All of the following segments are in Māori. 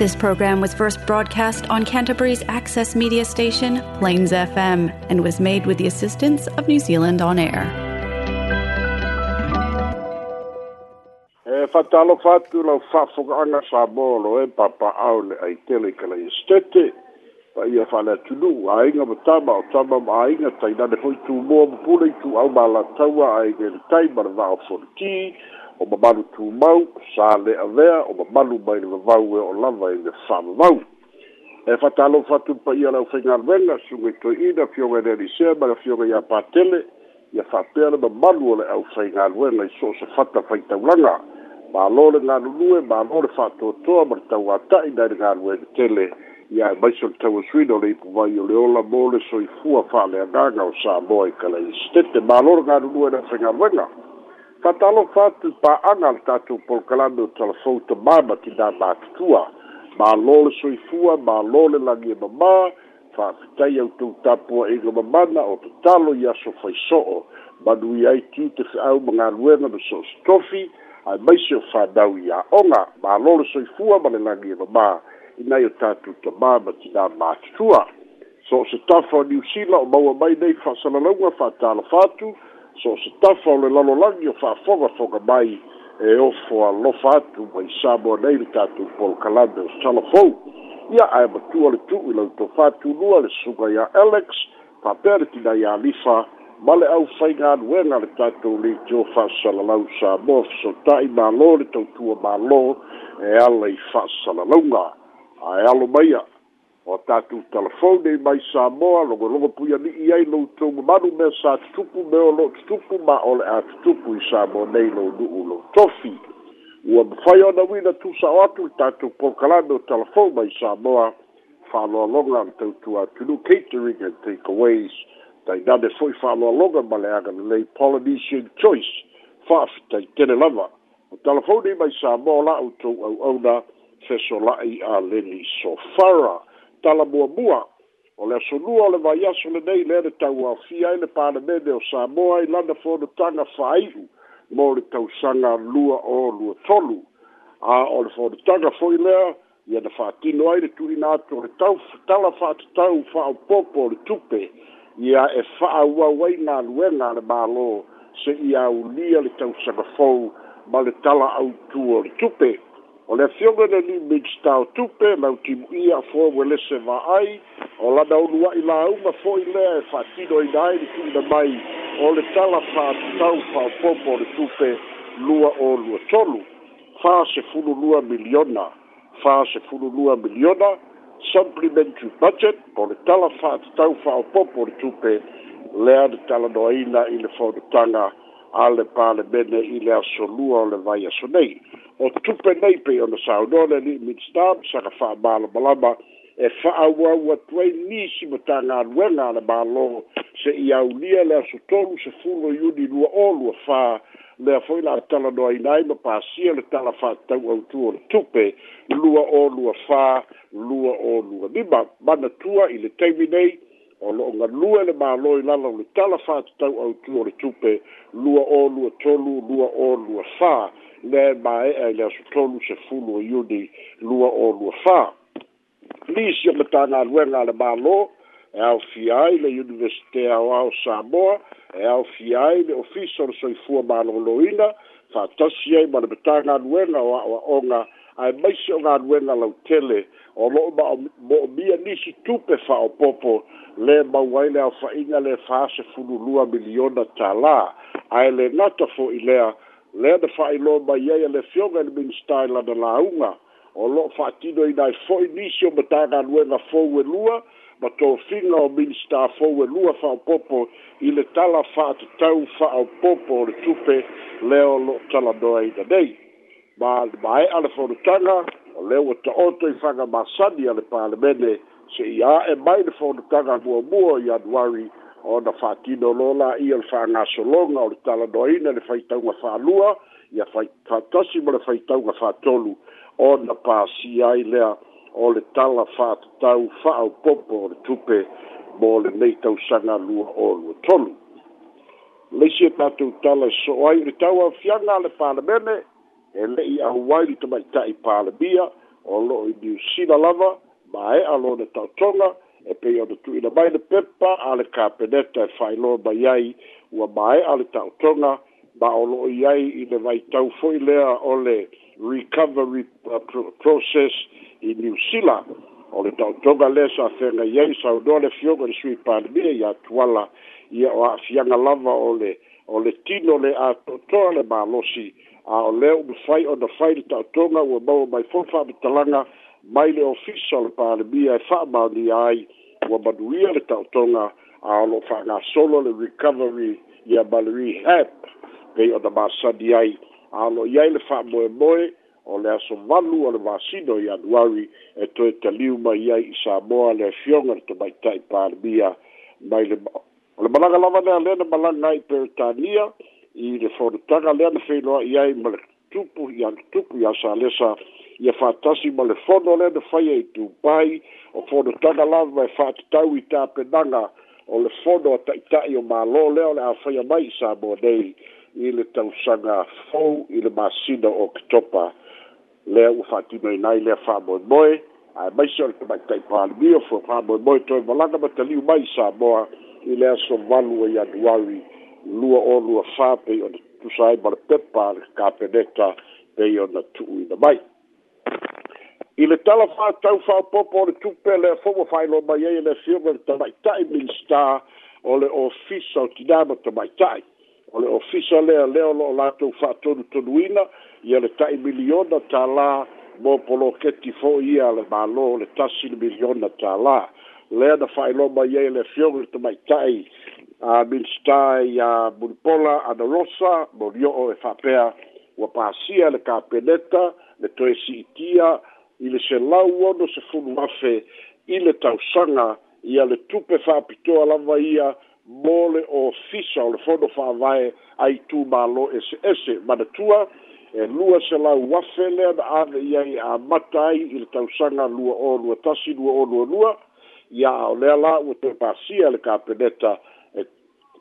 This program was first broadcast on Canterbury's access media station, Plains FM, and was made with the assistance of New Zealand On Air. E whatalo whatu lau whawhongaanga sa mōlo e papa Aule le ai tele ka lai estete, pa ia whale tunu, a inga ma tama o tama ma a inga tainane hoi tū mō mpule i tū au māla taua a inga le taimara vāo 14, o mamalu tumau sa le avea o mamalu mai le vavau e o lava e e i le fa'avavau e fatalofa atu pa ia laufaigaluega suga itoiina fioga e lealisea ma le fioga iā patele ia fa'apea le mamalu o le aufaigaluega i so o se fata faitaulaga malo le galulue malo le fa'atoatoa ma le tauata'i nai le galuega tele ia e maiso le tauasuina o le ipu mai o le ola mo le soifua fa'aleagaga o sa moa i kalai stete malo le galulue e le aufaigaluega fatalo fatu pa angal tatu pol kalando tala fouta mama ti da batutua ma lole soifua ma lole lagi e mamā fa'afitai au tou tapua iga mamana o tatalo i aso faiso'o manui ai tiu te fe'au ma galuega ma soositofi ae maise o fanau iā'oga ma lole soifua ma le lagi e mamā inai o tatou tamā ma tinā matutua so o se tafa o niusila o maua mai nei fa'asalalauga fa'atalofa atu fa so se tafa o le lalolagi o fa'afoga foga mai e ofo alofa atu mai sa moa nei le tatou pol kalabe o salafou ia ae matua le tu'u i lautou fatulua le suga ia alex fapea le tina ia alifa ma le au faigaluega le tatou leitio fa'asalalau sa moa fesota'i mālō le tautua mālō e ala i fa'asalalauga ae alo mai a o tatu telefone mai sa moa logo logo puia ni i ai lou tou mamalu mea sa tutupu me o lo tutupu ma o le a tutupu i sa mo nei lo nuu lo tofi ua mafai ona wina tusa o atu i tatu pokalame o telefone mai sa moa whaaloalonga an tau tua tunu catering and takeaways tai nane foi whaaloalonga ma le aga le lei Polynesian Choice whaafi tai tene lava o telefone mai sa moa la au tou au au na fesolai a Lenny Sofara tala mua mua. O le asunua o le vai aso le nei le ere tau au fia e le pāremene o Samoa i lana fono tanga whaiu mō le tausanga lua o lua tolu. A o le fono tanga fōi lea, i ana whātino aire turi nātu o le tau, tala whātu tau whāo popo le tupe, i a e whāo wawai ngā luenga le mālo se i a ulia le tausanga fōu ma le tala au tu o le tupe o le afioga le ni midstow tupe ma utimuia fo ue lese va'ai o lana uluai lauma fo'i lea e fa'atinoina ai lituina mai o le tala fa'atutau fa'aopopo o le tupe lua o lua tolu fa sefulu lua miliona fa sefulu lua miliona supplementary budget o le tala fa'atutau fa'aopopo o le tupe lea le talanoaina i le fonotaga a le palemene i le asolua o le vai aso nei o tupe nei pe ona saunole li mitstab saka fa bala balaba e fa awa wa tuai nisi matanga anuenga ala balo se iaulia lea sotolu se fulo yuni lua olu a fa lea foi la tala noa inai ma pasia le tala fa tau au tu o tupe lua olu a fa lua olu a lima mana tua i le teimi nei o lo nga lua le malo i lala le tala fa tau au tu o tupe lua olu a tolu lua olu a fa lua olu a fa le ma e a le su tonu se fulu o iudi lua o lua fa. Lisi o mata nga luenga le ma lo, e au fiai le universite au au Samoa, e au fiai le ofiso le soifua ma lo loina, fa tasi ei ma le mata nga luenga o au onga, a e maise o nga luenga lau tele, o lo ma o mia nisi tupe fa o popo, le mauai le au fainga le fa se fulu lua miliona ta la, a ele nata fo ilea, lea de fa'ailoa mai ai a le fioga i le minista i lana lauga o lo'o fa'atino ina e fo'i nisi o matagaluega fou e lua ma tofiga o minista fou e lua fa'aopopo i le tala fa'atatau fa'aopopo o le tupe lea o lo'o talanoa ina nei ma ma e'a le fonotaga o le ua ta'oto i fagamasani a le palemene se'ia e mai le fonotaga muamua i anuari ona fa'atino lola ia le fa'agasologa o le taladoaina le faitauga fa'alua ia fa'atasi ma le faitauga fa'atolu ona pasia ai lea o le tala fa'atatau fa'aupopo o le tupe mo lenei tausaga lua o lua tolu leisi e tatou tala e so'o ai le tau aofiaga a le palemene e le'i ahu ai li tamaita'i palemia o lo'o i niusila lava ma e'a lona ta'otoga e pei ona tuuina mai le pepa a le kapeneta e faailoa mai ai ua maeʻa le taʻotoga ma o loo i ai i le vaitau foʻi lea o le recovery process i new zealand o le taʻotoga lea saafega i ai saunoa le fioga i le sui palemia iā tuala ia o aafiaga lava o le o le tino le a toʻatoa le malosi a o lea umafai ona fai le taʻotoga ua maua mai fofaamatalaga mai le ofisa o le palemia e fa'amauni ai ua manuia le ta'otoga a o lo'o fa'agasolo le recovery ia malery hep pei ona masani ai a lo i ai le fa'amoemoe o le aso valu o le masino i anuari e toe taliu mai ai i samoa le afioga le tomaita'i palemia mai le o le malaga lava lea lea na malaga ai peretania i le fonotaga lea na feiloa'i ai ma le tupu i ana tupu i asalesa ia fa'atasi ma le fono lea na faia i tupai o fonotaga lava e fa'atatau i tapenaga o le fono a ta'ita'i o mālō lea o le a faia mai i sa mo nei i le tausaga fou i le masina o ketopa lea ua fa'atinoina ai lea fa'amoemoe ae maisi o le tamaita'i palemia fo fa'amoemoe toe valaga ma taliu mai i sa moa i le asovalu o ianuari lua o lua fa pei ona tusa ai ma le pepa a le kapeneta pei ona tu'uina mai I le tala fa tau fa popo o le tupe le fomo fai lo mai ei le fiume le tamai tai minsta o le ofisa o tinama tamai tai. O le ofisa le a leo lo la tau fa tonu tonuina i le tai miliona ta la mo polo keti fo ia le malo le tasi le miliona ta la. Le a da fai lo mai ei le fiume le tamai tai a minsta i a bulpola a da rosa mo rio o e fa pea wapasia le ka peneta le toesi itia le i le selau ono se fulu afe i le tausaga ia le tupe faapitoa lava ia mo le ofisa o le fono faavae ai tumālo eseese manatua e lua selau afe lea na ave ia i amata ai i le tausaga lua o lua tasi lua o lua lua ia ao lea la ua toe pasia le kapeneta e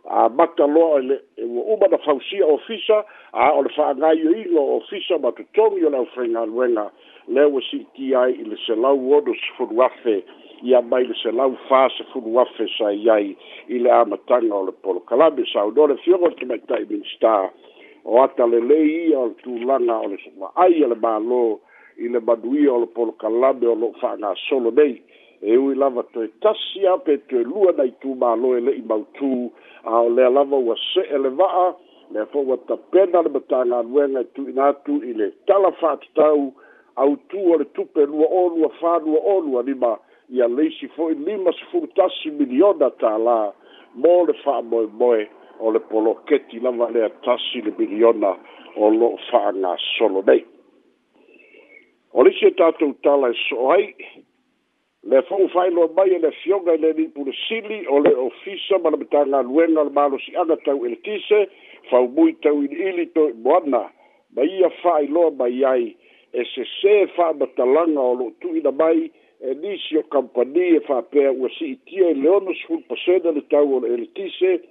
a mata lo e le e wo uma na fausia ofisa a o le fa ngai yo ilo ofisa ma tu tongi o la ofrenga luenga le ua siiti ai i le selau odo sefulu afe ia mai le selau fa sefulu afe sai ai i le amataga o le polokalame saudo le fioga o tamaitai minista o ata lelei ia o le tulaga o le sumaai a le mālō i le manuia o le polokalame o loo faagasolo nei e ui lava toe tasi a pe toe lua nai tumālō e le'i mautū a o lea lava ua se'e le va'a lea fo ua tapena le matagaluega e tu'ina atu i le tala fa atatau au tu ole tupe lua o lua fa lua o lua lima ia leisi foi lima se furtasi miliona ta la mo le fa moe moe o le polo keti lama lea tasi le miliona o lo fa nga solo nei o leisi e tatou tala e so ai le fong fai lo mai e le fionga le ni pula sili o le ofisa ma le betanga luenga le malo si anga tau ele tise fau mui tau in ili to i moana ma ia fai lo mai ai e se se fa batalanga o lo tu ida mai e nisi o kampani e fa pe o si itia e leono sul paseda le tau o le tise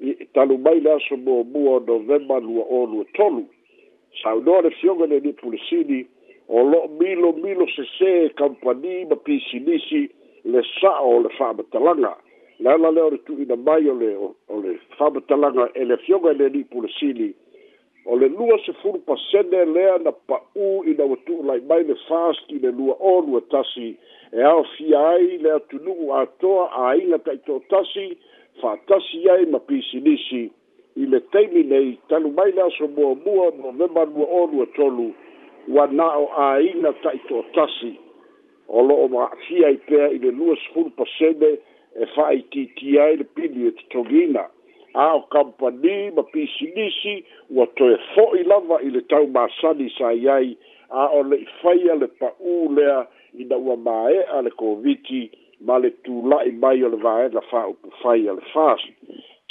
e talu mai le aso mo mua o novemba lua o lua tolu sa u nore fionga le ni pulisini o lo milo milo se se e kampani ma pisi nisi le sa o le fa batalanga la la le o le tu ida mai o le o le fa batalanga e le fionga le ni pulisini e o le lua se furu pasene lea na pa'u ina ua tu'ulai mai le fast i le lua o lua tasi e aofia ai le atunu'u atoa aiga ta'itotasi fa'atasi ai ma pisinisi i le taimi nei talu mai le aso muamua novema lua o lua tolu ua na'o aiga ta'itotasi o lo'o ma'afia ai pea i le lua se furu pasene e fa'aitiiti ai le pili e totogiina ao kampani ma pisinisi ua toe fo'i lava i le taumasani sai ai a o le'i faia le pa'ū lea ina ua māe'a le koviti ma le tula'i mai o le vaega fa'aupufai a le fas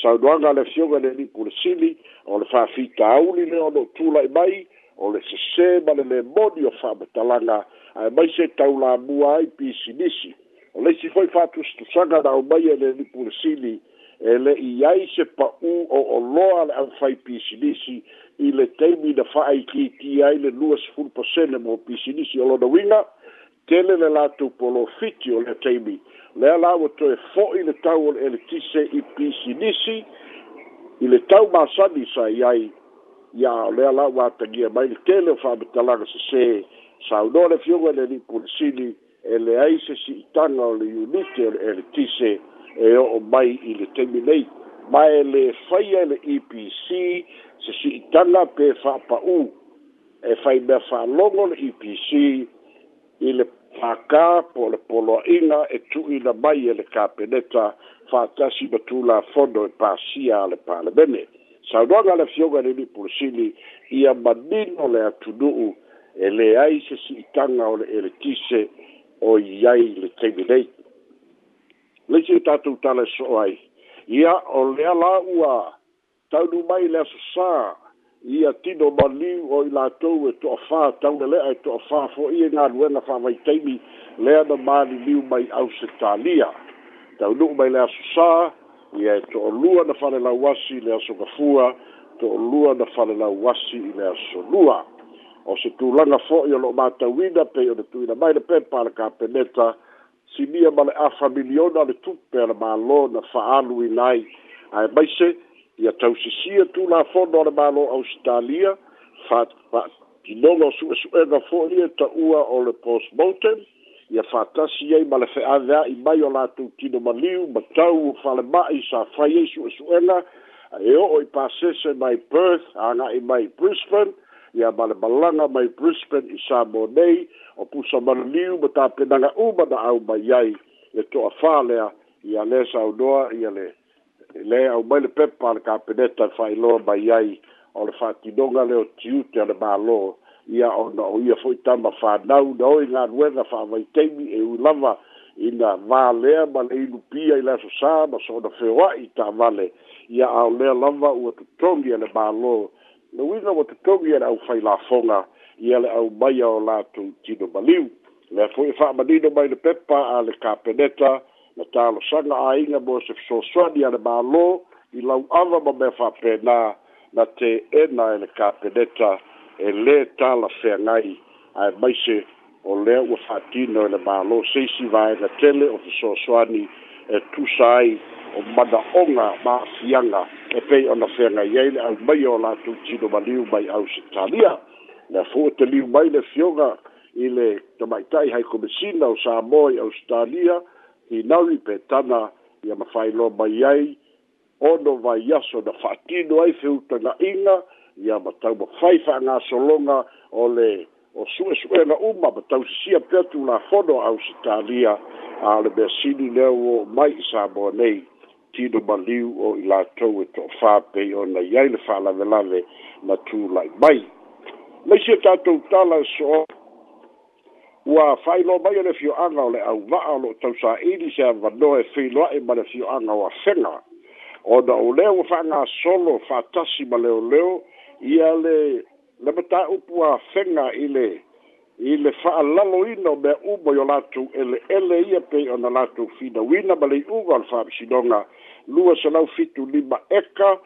saunoaga le afioga le lipu le sili o le fa'afitauli le o lo'u tula'i mai o le sesē ma le lemoni o fa'amatalaga ae mai se taulamua ai pisinisi o leisi fo'i fa'atusitusaga na aumaia e le lipu le sili e le i ai se pa'u o o loa le aufai pisinisi i le taimi na fa'aikiiti ai le luasefulu pasene mo pisinisi o lona uiga tele le latou polo fiti o lea taimi lea la ua toe fo'i le tau o le eletise i pisinisi i le tau masani sa i ai ia o lea la ua atagia mai le tele o fa'amatalaga sesē saunoa le fioga e le li'i pulesili e le ai se si'itaga o le unite o le eletise e o mai i le temi nei mai e le faia le EPC se si itanga pe fa u e fai me fa longo le EPC i le paka po le polo ina e tu i la mai e le kapeneta fa tasi batu la fondo e pa sia le pale bene sa doanga le fioga le li pulsini i a madino le atudu e le ai se si itanga o le eletise o iai le temi nei le tu tatu tala soai ia o le ala ua tau nu mai le sa ia tino mali o ila tou e to afa tau le ai e to afa fo ia e nga luena fa vai teimi le ana mali liu mai au se talia tau nu mai le sa ia e to lua na fale la wasi le aso gafua to lua na fale la wasi le aso lua o se tu langa fo ia lo mata wida pe o de tu ina mai le pe pa la ka peneta ia sinia ma le afa miliona le tupe a le mālō na fa'aalu i lai ae maise ia tausisia tulafono a le mālō australia fafainoga o su'esu'ega fo'i ia e ta'ua o le postmotem ia fatasi ai ma le fe'aveai mai o latou tino maliu ma tau falema'i sa fai ai su'esu'ega e o'o e i pasese mai perth aga'i mai brisbane ia malemalaga mai brisbane i samo nei o pusa maliliu ma tapenaga uma na aumai ai le toʻafā lea ia lē saunoa ia le lē aumai le pepa a le kapeneta e faailoa mai ai o le faatinoga le o tiute a le mālō ia ona o ia foʻi tama fānau na oi galuega faavaiteimi e ui lava ina valea ma le ilupia i le asosā ma soona feoaʻi tavale ia ao lea lava ua totogi a le mālō na uiga ua totogi e le au failafoga ia le au maia o latou tino maliu lea foi e fa'amanino mai le pepa a le kapeneta na talosaga aiga mo se fesoasoani a le mālō i lau ava ma mea fa'apenā na te ena e le kapeneta e lē talafeagai ae maise o lea ua fa'atino e le mālō seisi vaega tele o fesoasoani e tusa ai o manaʻoga maafiaga e pei ona feaga i al le aumai o latou tino maliu mai na le fuu te liu mai le fioga i le tamaitaʻi haikomesina o sa mo i ausitalia hinauri pe tana ia mafailoa mai ai ono vai aso na faatino ai feutagaʻiga ia matau mafai faagasologa o le o sue sue na uma ma tau sia petu la fono au Italia a le bersini leo o mai sa bonei tino maliu o i la tau e to fape o na iai le fa lave lave na tu lai mai mai sia tatou tala e so ua failo mai o le fio anga o le au maa o lo tau sa ili se avano e feilo ae ma le fio anga o afenga o na o leo fa anga solo fa tasi ma leo leo ia le le mata upu a fenga i le i le faa lalo ino me umo yo latu ele ele ia pe o na latu fina wina ma le uga al faa bisidonga lua sa lau fitu lima eka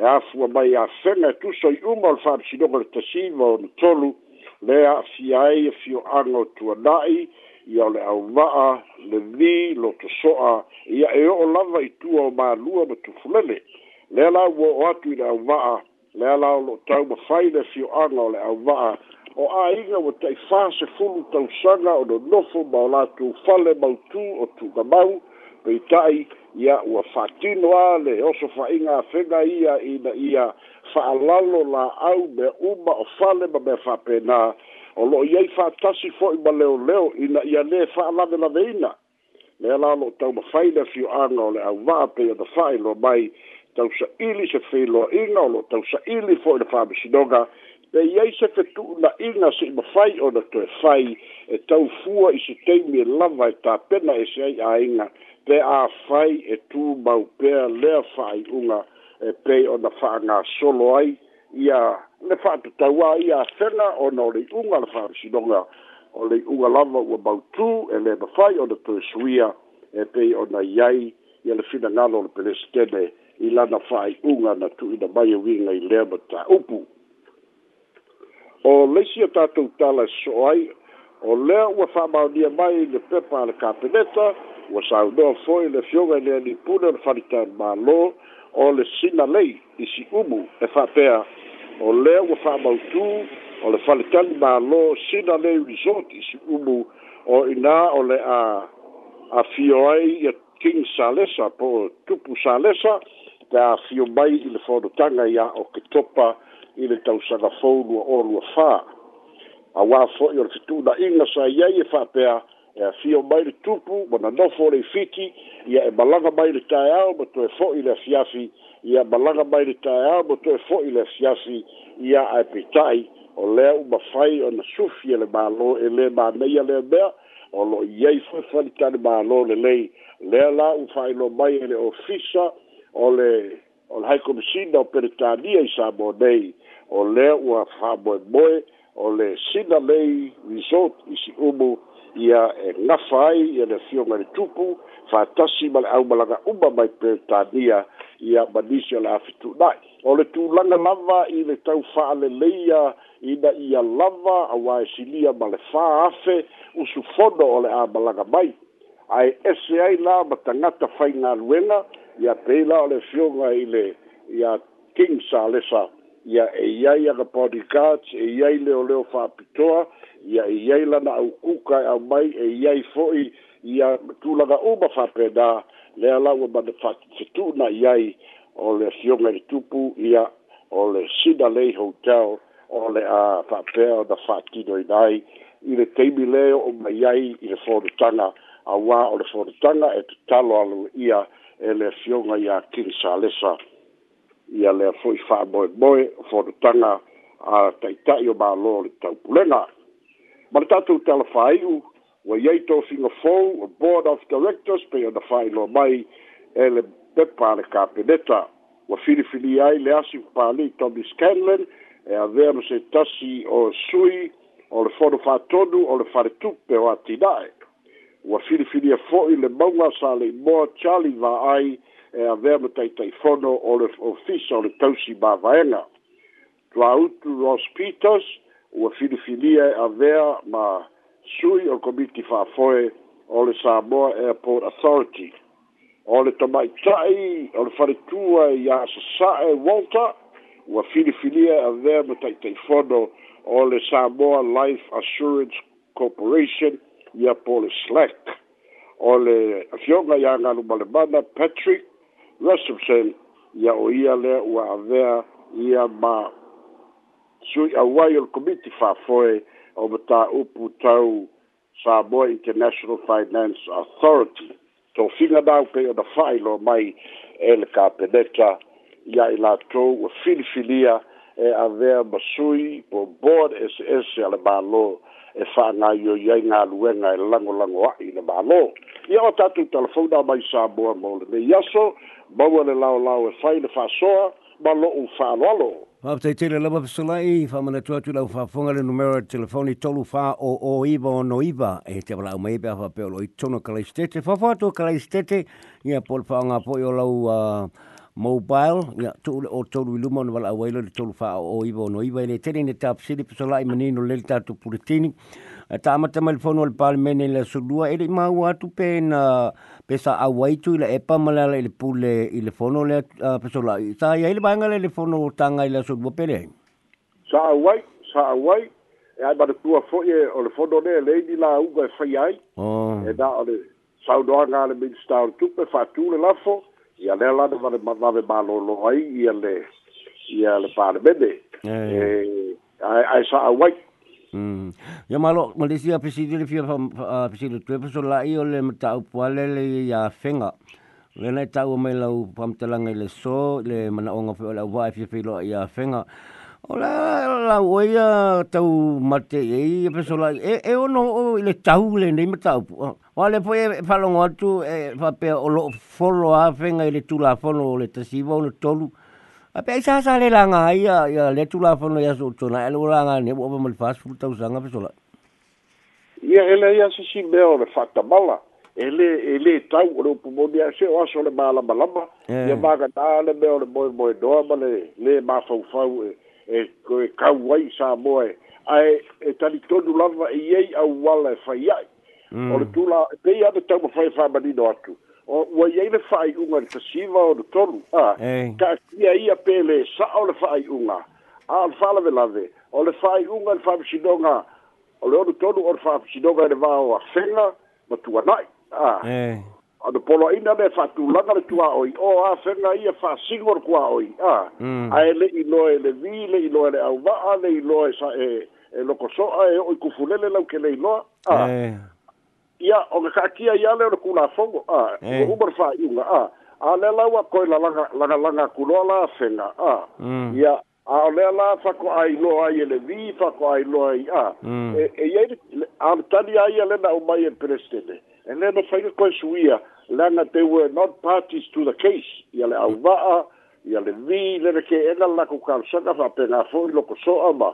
e afua mai a fenga e tu soi umo al faa bisidonga le tasiva o na tolu le a fia e a fio ango tua nai i o le au vaa le vi lo to soa ia e o lava i tua o ma lua ma tu fulele le la ua o atu i le au vaa le ala o loo tau mafai le fioaga o le auva'a o aiga ua taʻifā sefulu tausaga o nonofo ma o latou fale mautū o tugamau peita'i ia ua fa'atino a le oso fa'aiga afega ia ina ia fa'alalo la'au mea uma o fale ma mea fa'apenā o lo'o iai fa'atasi fo'i ma leoleo ina ia lē fa'alavelaveina le ala o loo tau mafai le fioaga o le auva'a pei ona fa'ailoa mai tausaʻili se feiloaʻiga o loo tausaʻili foʻi le faamasinoga pe iai se fetuunaʻiga seʻi mafai ona toe fai e taufua i se taimi e lava e tapena e seai aiga pe afai e tumau pea lea faaiʻuga e pei ona solo ai ia le faatatauā ia afega ona o leiʻuga le faamasinoga o leiʻuga lava ua mautū e fai mafai ona toe suia e pei ona iai ia le finagalo o le pelesetene i lana fa'aiʻuga na tu'uina mai auiga i lea ma ta'upu o leisi a tatou tala e so'o ai o lea ua fa'amaonia mai le pepa a le kapeneta ua saunoa fo'i le fioga i lea nipuna o le falitamālō o le sina lei i si'umu e fa'apea o lea ua fa'amautū o le faletani mālō sina lei resort i si'umu o inā o le a afio ai ia king salesa po tupu salesa te afio mai i le fonotaga ia o ke topa i le tausaga foulua olua fā auā fo'i o le fetu'unaʻiga sa iai e fa'apea e afio mai le tupu ma na nofo o le ifiti ia e malaga mai le taeao ma toe fo'i i le afiafi ia malaga mai le taeao ma toe fo'i i le afiafi ia ae peita'i o lea uma fai ona sufi e le mālō e lē maneia lea mea o lo'o iai foi falitale mālō lelei lea la u fa'ailo mai e le ofisa o le o le hai komisina o peretania i sabo nei o le ua faamoemoe o le sina lei resort i si umu ia e ngafa ai ia le fioga le tupu faatasi ma le aumalaga uma mai peretania ia manisi o le afitunai o le tulaga lava i le tau fa'aleleia ina ia lava auā e silia ma le fā afe usufono o le amalaga mai ae ese ai la ma tagata faigaluega ia peila o le fioga i le ia king salesa ia e iai aga bodyguards e iai leoleo fa'apitoa ia e iai lana aukuka e au mai e iai fo'i ia tulaga uma fa'apedā lea laua mana fafetuuna iai o le fioga i le tupu ia o le sida lei hotel o le a fa'apea ona fa'atinoina ai i le taimi lē o'o maiai i le fonotaga auā o le fonotaga e tatalo alo ia ele fionga ya king salesa ya le foi fa boy boy fortanga a taita yo ba lor tau pulena ma tatu telefai u wa yaito singa fo board of directors pe on the final mai ele pe pale kapeneta wa fili fili ai le asi pale tobi scanlen e averse tasi o sui o le fodo fa todu o le fare tuppe o atidae ua filifilia fo'i le mauga sa le imoa charli va'ai e avea ma taʻitaʻifono o le ofisa o le tausi mavaega tuāutu ros peters ua filifilia e avea ma sui o komiti fa'afoe o le samoa airport authority o le tamaʻitaʻi o le faletua iā sasaʻe walter ua filifilia e avea ma taʻitaʻifono o le samoa life assurance corporation ia po le slack o le afioga ia agalu ma le bana patrick rasmussen ia o ia lea ua avea ia ma sui auai o le committee fa'afoe o mataupu tau saboa international finance authority tofiga dau pei ona fa'ailo mai e le kapeneta ia i latou ua filifilia e avea ma sui po board ss ese a le malō e whanga yo yei ngā luenga e lango lango ai na bālo. Ia o tatu telefona mai sā mua mōle me yaso, maua le lao lao e whai le whāsoa, ma lo u whālo alo. Whaptei tele lama pasalai, whamana tuatu fa whāfunga le numero de telefoni tolu fa o o iwa o no iwa, e te wala au meibe awha peolo i tono kalaistete. Whawhātua kalaistete, ia pol whaonga poi o lau... Uh, mobile ya to le o to lu mon wala wailo le to fa o ibo no ibo le tele ne tap sili pe sola i menino le ta tu puritini ta ma te telefono le palmen le su dua ele ma wa tu pena pesa pe a wai tu le epa mala le le pule i le fono le pe sola ta ya ile ba ngale le fono ta nga ile su bo pele sa a sa a e ai ba de tua fo ye o le fono le le ni la u ga fai e ai oh. e da o le sa dua ngale big star tu pe fa tu le lafo ia lea lana vale vave malōlō ai ia le ia le palemene e ae sa'au ai mm. ia malo malesia pesili le fia pesili tue paso la'i o le mataupu ale le ia fega lenai taua mai lau pamatalaga i le so le manaʻoga fe o le auvaa e fiafeiloa ia fega Ola la oia tau mate e, e pesola e e ono o le tau le nei mata o o le poe falongo e atu e fa o lo follow a fenga ile tu la fono le tasiva o tolu a pe sa sa le langa ia ia le tu la fono ia so tona e lo langa ne o mo fast pu tau sanga pesola ia ele ia se si be o le fatta bala ele ele tau o pu mo dia se o so le bala bala eh. ia va ga tale be o le moi moi do le le ma fau fau e, e koe kau wai sa moe ai e tani tonu lava e iei au wala e fai ai mm. o le tula pe ia me tau mawhai wha manino atu o ua iei le fai unga le tasiva o le tonu ka kia ia pe le sa o le fai unga a ah, le fala me lave o le fai unga le fai mishinonga o le onu tonu o le fai mishinonga e le vao a fenga matua nai ah. hey a de polo ina le fa tu la le tua oi o a fe na ia fa singor kwa oi a mm. a ele i lo ele vi le i lo ele au va a le i lo e sa e e lo koso a e oi ku fulele lau ke le i lo a e. ia o ka kia ia le o ku la fongo a o e. uber fa i a a le la wa koi la langa langa langa ku lo la fe na a mm. ia a o le la fa ko ai lo e ai ele vi fa ko ai lo ai a mm. e e ia am tani ai ele na o mai e prestene e le no fa ko suia lana they were not parties to the case ia le auva'a ia le vi lele keega lako kalosaga fa'apega fo'i lokoso'a ma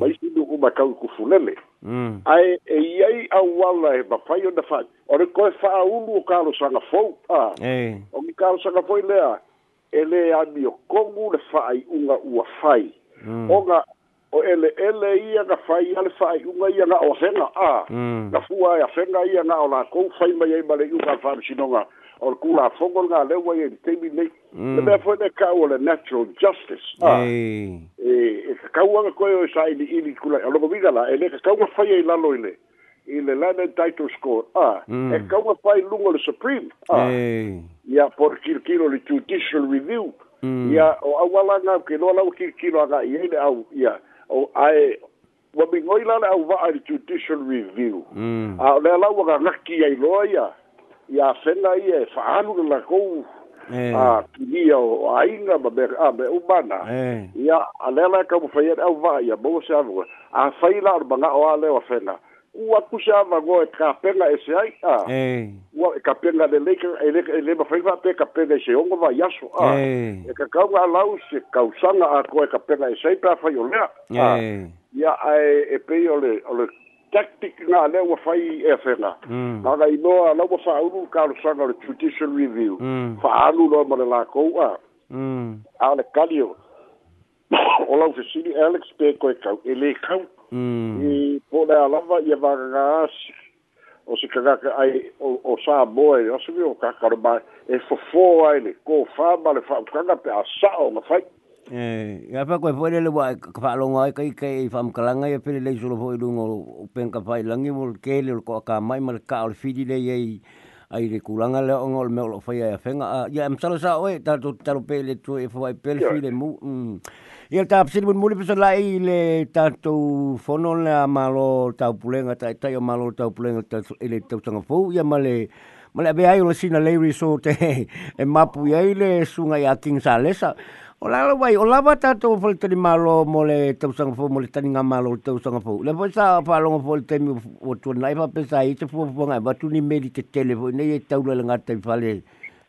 ma isi nuku makau kufulele mm. ae e iai auala e mafai ona fa o le koe fa'aulu o kalosaga fou a o ki kalosaga fo'i lea e lē amiokogu le fa'ai'uga ua fai mm. oga o ele ele ia ga fai ale fai unga ia nga o senga a mm. na fua ia senga ia nga o la kou fai mai ai male unga fam sinonga o ku la fongo nga le wa ia tebi nei le ka natural justice a e e ka kau anga koe o sa ili ili kula o loko viga la ele ka kau fai ai lalo ile i le Title Score a mm. e ka kau fai lungo le Supreme a ia por kilo le Judicial Review mm. ia o awalanga ke loa lau kirkiro aga ia ile au yeah. o ai wa mi ngoi la la wa al judicial review mm. a le la wa ga ki ai loya ya fena i e fa anu la ko e. a ki o ai nga ba be a be u bana ya e. a le la ka bu fa ya au va ya bo sa a fa ila ba nga o ale wa fena ua kusa avago e kapega ese ai a ua e kapega leleika ele mafai faape kapega e seoga e vaiaso e a e kakauga alau se kausaga ako e kapega ese ai peafai o lea a ia ae e pei ole ole tactic nga le wa fai e fena ma mm. ga ino ala wa fa uru ka lo sanga le judicial review fa alu lo mo le la ko a ale kalio ola u fisi alex pe ko e ka ele ka Mm. i pone a lava ia vagaga asi o se kagaka ai o saboa o se vio kaka roma e fofō ai ne kō fama le faatukaga pe a o ma fai ea pa koe foi le ua ka fa'alogo ai kaikai i faamakalaga ia pelelei solo foi luga o penkafailagi mo lekele o le ko'akamai ma le ka'a o le fili leiai ai re kulanga le ongo le melo fai ai fenga ya am sala sa oi ta tu e eh. mm. ta rupe le tu e fai pel fi le mu ya ta apsil mun muli pesa la ai le ta tu fono le amalo ta pulenga ta ta yo malo ta pulenga ta ele ta tanga fo ya male male be ai lo sina le resort e mapu ai le sunga ya king O la wai, o lava mole whale tani malo mo le tausanga fō, mo le tani ngā malo le tausanga fō. Le wai sā whālonga fō le tani o tuan nai whapesa i te watu ni meri te tele fō, e taula le ngātai whale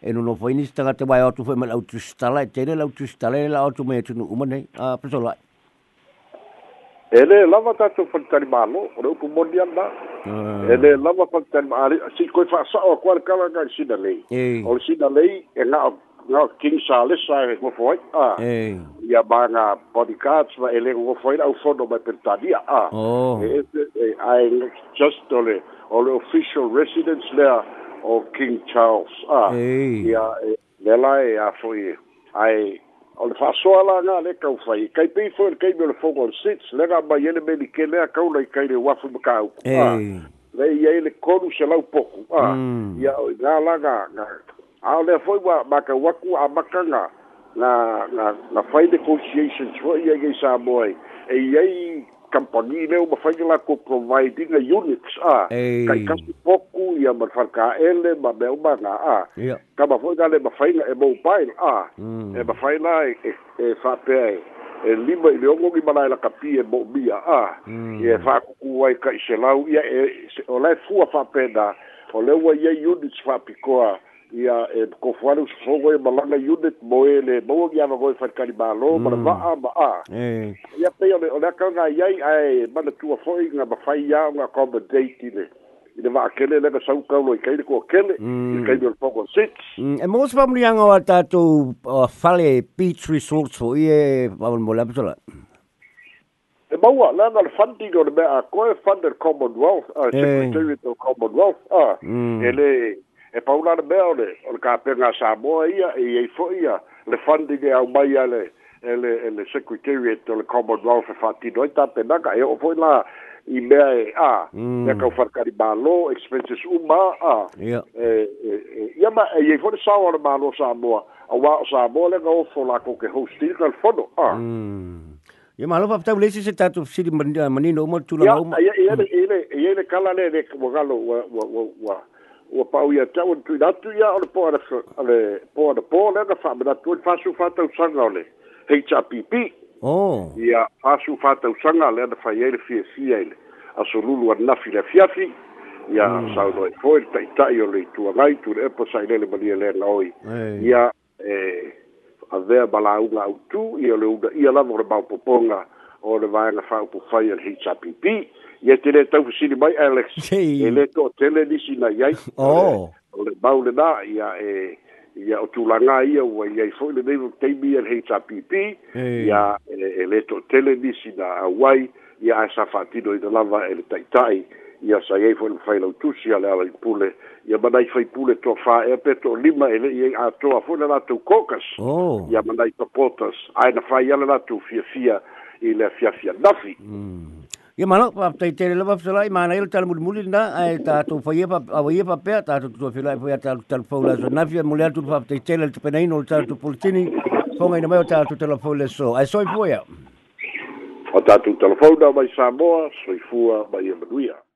e nono fō, ini stanga te wai atu fō, ma lau tu stala, e tere lau tu stala, e lau tu mea tunu umanei, a pasola. E le lava tātou whale tani malo, o le upu moni anda, e le lava whale malo, si koi wha sao a kua le kala ngai sina lei. O le sina lei, e ngā no, king Charles sa e ko foi a ia manga bodyguards ele ko foi au fondo Oh. pentania a ai just ole the official residence there of king charles a ia lela e a foi ai o ga le kaufai kai pei foi le kaimi o le fogo le sits ele melike lea kaula i kai le uafu ma kauku a le ia le se lau poku ia na la ga ao lea foi wa makau aku amakaga na na na fai negotiations foi ai ai sa moai e iai kampani leo ma fai la ko providing a units a kai kasi poku ya ma farka ele ma be uma na a ka ma foi dale ma fai e mo pai a mm. e ma fai la e fa e, e pe e lima i leongo ki mana la kapi mm. e mo bia a e fa ku ai ka se lau ya e o le fu a fa pe da o le wa ye units fa pikoa a ia e eh, kofu sosogo e malaga unit moe le maua gi avagoe falikali mālō ma le va'a ma a eh. ia pei ole o le akaugai ai ae manatua fo'i ga mafai a o ga accommodate i le va'akele lega saukaulo i kai kuakele i kai hmm. le pogo six hmm, e mosi pamuliaga o a tatou fale beach resorts fo'i e maolemola petola e maua le funding o le mea akoe commonwealth a eh. secretary commonwealth a hmm. e e paula le mea o le o le kapega ia e iai fo'i ia le funding e aumai a le ele ele secretariat o le e e commonwealth e fa'atino ai tapenaga e o'o e fo'i la i mea e a ja, ja, ja, ja, expenses uma a e ia ma e ja, fo'i le ja, ja, ja, ja, ja, ja, ja, ja, ja, ja, ja, ke ja, ja, fono a mm. ia ja, ja, ja, se ja, ja, manino ja, ja, ja, ja, ia ia ja, ja, ja, ja, ja, ja, ja, ja, ua pau ia tau an tui natu ia o le po ana a le po ana po le ana fa mena tu fa su fa tau sanga le HRPP oh ia fa su fa tau sanga le ana fa ia le fie fie ile a so lulu an nafi le fiafi ia sa o le foil tai tai o le tua ngai tu e le epo sa ile le mali ele na oi ia e a vea bala unga au tu ia le unga ia lavo le bau poponga ia o le vaega faupufai ale hpp ia te lē taufasili mai alex e lē toʻatele nisi nai ai o le maulenā ia e ia o tulaga ia ua iai foʻi lenei teimi ale hpp ia e, e lē toʻatele nisi na auai ia ae sa faatino ina lava e le taʻitaʻi ia sai ai foʻi le failau tusi a le ala i pule ia manai faipule toafā ea pe toʻalima e leʻi ai atoa foʻi le latou kokas ia manai papotas ae na fai a le latou fiafia ila nafi ia mana pa teitere lava fesalai manai le talamuli na ae tatou faia auaia papea tatou tutua felai foi a tatou talafou laso nafi mo le atu le faafetaitele le tapenaina o le tatou politini fogaina mai o tatou talafou leso ae soifua ia o tatou talafou na mai samoa soifua mai e manuia